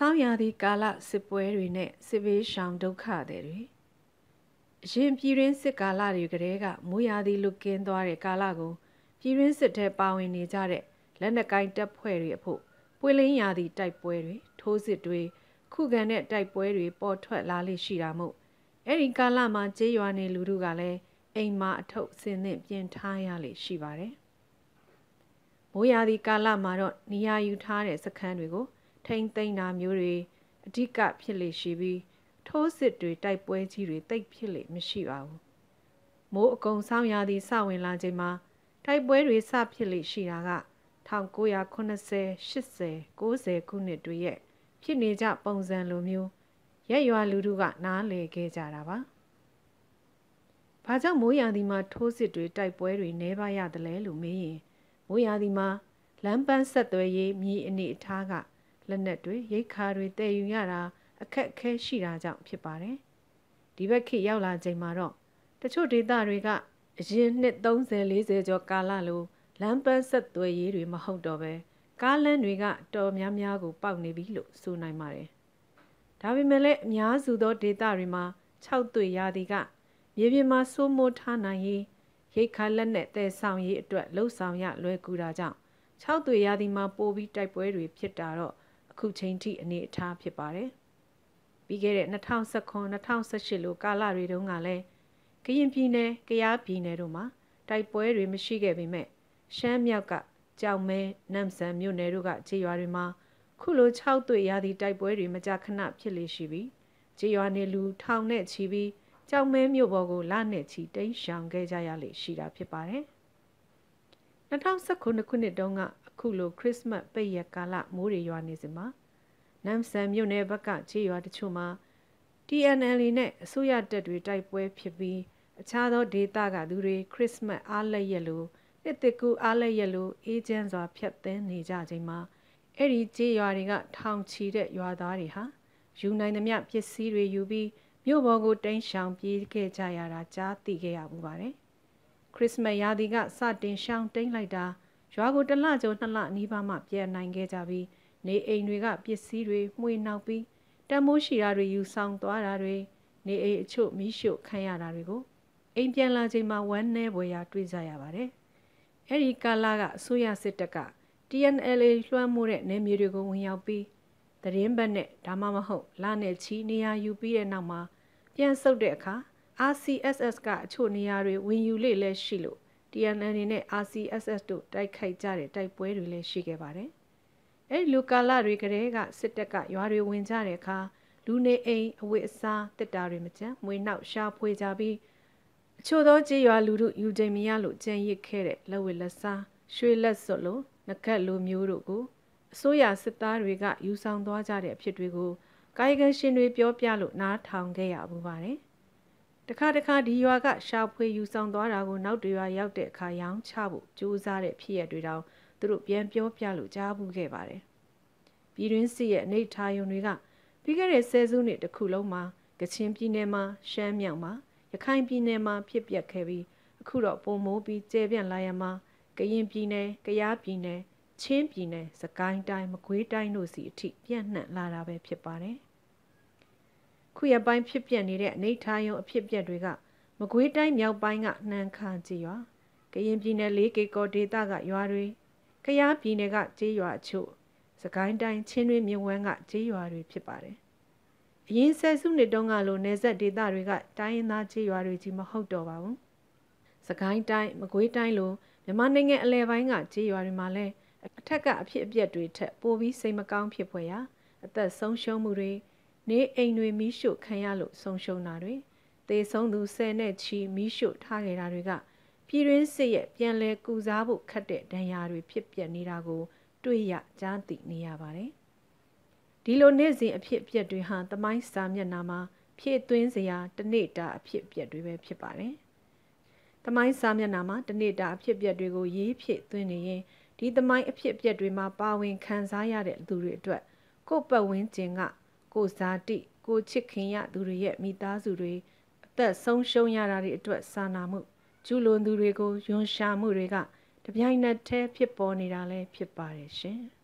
ဆောင်းရာသီကာလစစ်ပွဲတွေနဲ့စစ်ဘေးရှောင်ဒုက္ခတွေတွေအရင်ပြည်ရင်းစစ်ကာလတွေကတည်းကမိုးရာသီလွတ်ကင်းသွားတဲ့ကာလကိုပြည်ရင်းစစ်ထဲပါဝင်နေကြတဲ့လက်နက်ကိုင်းတပ်ဖွဲ့တွေအဖို့ပွေလင်းရာသီတိုက်ပွဲတွေထိုးစစ်တွေခုခံတဲ့တိုက်ပွဲတွေပေါ်ထွက်လာလိမ့်ရှိတာမို့အဲ့ဒီကာလမှာကြေးရွာနေလူတို့ကလည်းအိမ်မှာအထုပ်ဆင်းသင့်ပြင်ထားရလိမ့်ရှိပါတယ်မိုးရာသီကာလမှာတော့နေရာယူထားတဲ့စခန်းတွေကို ထိမ့်သိမ့်တာမျိုးတွေအဓိကဖြစ်လေရှိပြီးထိုးစစ်တွေတိုက်ပွဲကြီးတွေတိတ်ဖြစ်လေမရှိပါဘူးမိုးအကုံဆောင်ရာသီစဝင်လာချိန်မှာတိုက်ပွဲတွေစဖြစ်လေရှိတာက1980 80 90ခုနှစ်တွေရဲ့ဖြစ်နေကြပုံစံလိုမျိုးရက်ရွာလူထုကနားလည်ခဲ့ကြတာပါ။ဘာကြောင့်မိုးရာသီမှာထိုးစစ်တွေတိုက်ပွဲတွေနှဲပါရတယ်လဲလို့မေးရင်မိုးရာသီမှာလမ်းပန်းဆက်သွယ်ရေးမြေအနေအထားက လက်နက်တွေရိတ်ခါတွေတည်ယူရတာအခက်အခဲရှိတာကြောင့်ဖြစ်ပါတယ်။ဒီဘက်ခေတ်ရောက်လာချိန်မှာတော့တချို့ဒေသတွေကအရင်နှစ်30 40ကျော်ကာလလိုလမ်းပန်းဆက်သွယ်ရေးတွေမဟုတ်တော့ပဲကားလမ်းတွေကတော်များများကိုပေါက်နေပြီလို့ဆိုနိုင်ပါတယ်။ဒါပေမဲ့လည်းအများစုသောဒေသတွေမှာ၆သွေရာသီကမြေပြင်မှာစိုးမိုးထားနိုင်ရေးရိတ်ခါလက်နဲ့တဲဆောင်ရေးအတွက်လှုပ်ဆောင်ရလွယ်ကူတာကြောင့်၆သွေရာသီမှာပိုပြီးတိုက်ပွဲတွေဖြစ်တာတော့ အခုချိန်ထိအနေအထားဖြစ်ပါတယ်။ပြီးခဲ့တဲ့2019-2018လိုကာလတွေတုန်းကလည်းကရင်ပြည်နယ်၊ကယားပြည်နယ်တို့မှာတိုက်ပွဲတွေမရှိခဲ့ပေမဲ့ရှမ်းမြောက်ကကြောက်မဲနမ်ဆန်မြို့နယ်တို့ကခြေရွာတွေမှာခုလို6တွေ့ရာသီတိုက်ပွဲတွေမကြာခဏဖြစ်လေရှိပြီးခြေရွာနေလူထောင်နဲ့ချီပြီးကြောက်မဲမြို့ပေါ်ကိုလနဲ့ချီတိမ်းရှောင်ခဲ့ကြရလေရှိတာဖြစ်ပါတယ်။ 2019ခုနှစ်တုန်းကအခုလိုခရစ်စမတ်ပိတ်ရက်ကာလမိုးတွေရွာနေစဉ်မှာနမ်ဆန်မြို့နယ်ဘက်ကခြေရွာတချို့မှာ TNL နဲ့အစိုးရတပ်တွေတိုက်ပွဲဖြစ်ပြီးအခြားသောဒေသကသူတွေခရစ်စမတ်အားလက်ရက်လိုနှစ်တကူအားလက်ရက်လိုအေးချမ်းစွာဖြတ်သန်းနေကြချိန်မှာအဲ့ဒီကြေးရွာတွေကထောင်ချီတဲ့ရွာသားတွေဟာယူနိုင်သမျှပစ္စည်းတွေယူပြီးမြို့ပေါ်ကိုတိမ်းရှောင်ပြေးခဲ့ကြရတာကြားသိခဲ့ရမှုပါတယ် ခရစ်စမတ်ရာသီကစတင်ရှောင်တိန်လိုက်တာရွာကိုတစ်လကျော်နှစ်လနီးပါးမှပြန်နိုင်ခဲ့ကြပြီးနေအိမ်တွေကပစ္စည်းတွေမှွေနှောက်ပြီးတမိုးရှိတာတွေယူဆောင်သွားတာတွေနေအိမ်အချို့မိရှို့ခံရတာတွေကိုအိမ်ပြန်လာချိန်မှာဝမ်းနည်းပွေရာတွေ့ကြရပါတယ်။အဲဒီကာလကအစိုးရစစ်တပ်က TNLA လွှမ်းမိုးတဲ့နယ်မြေတွေကိုဝင်ရောက်ပြီးသတင်းဘက်နဲ့ဒါမှမဟုတ်လနဲ့ချီနေရာယူပြီးတဲ့နောက်မှာပြန်ဆုတ်တဲ့အခါ RCSS ကအချို့နေရာတွေဝင်ယူလေလဲရှိလို့ TNL နဲ့ RCSS တို့တိုက်ခိုက်ကြတဲ့တိုက်ပွဲတွေလည်းရှိခဲ့ပါတယ်။အဲဒီလူကာလတွေကတည်းကစစ်တပ်ကရွာတွေဝင်ကြတဲ့အခါလူနေအိမ်အဝတ်အစားတစ်တာတွေမကျန်မွေးနောက်ရှာဖွေကြပြီးအချို့သောကြေးရွာလူတို့ယူချိန်မရလို့ကြံရစ်ခဲ့တဲ့လက်ဝဲလက်စားရွှေလက်စွပ်လိုငကက်လိုမျိုးတို့ကိုအစိုးရစစ်သားတွေကယူဆောင်သွားကြတဲ့အဖြစ်တွေကိုကာယကံရှင်တွေပြောပြလို့နားထောင်ခဲ့ရဘူးပါတယ် တခါတခါဒီရွာကရှာဖွေယူဆောင်သွားတာကိုနောက်တရွာရောက်တဲ့အခါရောင်းချဖို့ကြိုးစားတဲ့ဖြစ်ရတွေတောင်သူတို့ပြန်ပြောပြလို့ကြားဘူးခဲ့ပါတယ်။ပြည်တွင်းစစ်ရဲ့အနေထားယုံတွေကပြီးခဲ့တဲ့ဆယ်စုနှစ်တစ်ခုလုံးမှာကချင်ပြည်နယ်မှာရှမ်းမြောက်မှာရခိုင်ပြည်နယ်မှာဖြစ်ပျက်ခဲ့ပြီးအခုတော့ပုံမိုးပြီးကျဲပြန့်လာရမှာကရင်ပြည်နယ်၊ကယားပြည်နယ်၊ချင်းပြည်နယ်၊စကိုင်းတိုင်း၊မကွေးတိုင်းတို့စီအထိပြန့်နှံ့လာတာပဲဖြစ်ပါတယ်။ ခုရပိုင်းဖြစ်ပျက်နေတဲ့အနေထားယုံအဖြစ်ပျက်တွေကမကွေးတိုင်းမြောက်ပိုင်းကနှမ်းခါကြေးရွာကရင်ပြည်နယ်လေးကေကောဒေသကရွာတွေခရယားပြည်နယ်ကကြေးရွာအချို့စကိုင်းတိုင်းချင်းတွင်းမြဝန်းကကြေးရွာတွေဖြစ်ပါတယ်အရင်ဆယ်စုနှစ်တုန်းကလိုနေဆက်ဒေသတွေကတိုင်းရင်းသားကြေးရွာတွေကြီးမဟုတ်တော့ပါဘူးစကိုင်းတိုင်းမကွေးတိုင်းလိုမြန်မာနိုင်ငံအလဲပိုင်းကကြေးရွာတွေမှာလည်းအထက်ကအဖြစ်အပျက်တွေထက်ပိုပြီးစိတ်မကောင်းဖြစ်ဖွယ်ရာအသက်ဆုံးရှုံးမှုတွေ နေအိမ်တွေမီးရှို့ခံရလို့ဆုံးရှုံးတာတွေသေဆုံးသူဆယ်နဲ့ချီမီးရှို့ထားခဲ့တာတွေကပြည်တွင်းစစ်ရဲ့ပြန်လည်ကုစားဖို့ခတ်တဲ့ဒဏ်ရာတွေဖြစ်ပျက်နေတာကို တွေ့ရကြားသိနေရပါတယ်ဒီလိုနေ့စဉ်အဖြစ်အပျက်တွေဟာသမိုင်းစာမျက်နှာမှာဖြည့်သွင်းစရာတနေ့တာအဖြစ်အပျက်တွေပဲဖြစ်ပါတယ်သမိုင်းစာမျက်နှာမှာတနေ့တာအဖြစ်အပျက်တွေကိုရေးဖြည့်သွင်းနေရင်ဒီသမိုင်းအဖြစ်အပျက်တွေမှာပါဝင်ခံစားရတဲ့သူတွေအတွက်ကိုယ့်ပတ်ဝန်းကျင်က ကိုဇာတိကိုချစ်ခင်ရသူတွေရဲ့မိသားစုတွေအသက်ဆုံးရှုံးရတာတွေအတွက်စာနာမှုကျူးလွန်သူတွေကိုယွန်ရှာမှုတွေကတပြိုင်နက်တည်းဖြစ်ပေါ်နေတာလည်းဖြစ်ပါတယ်ရှင်။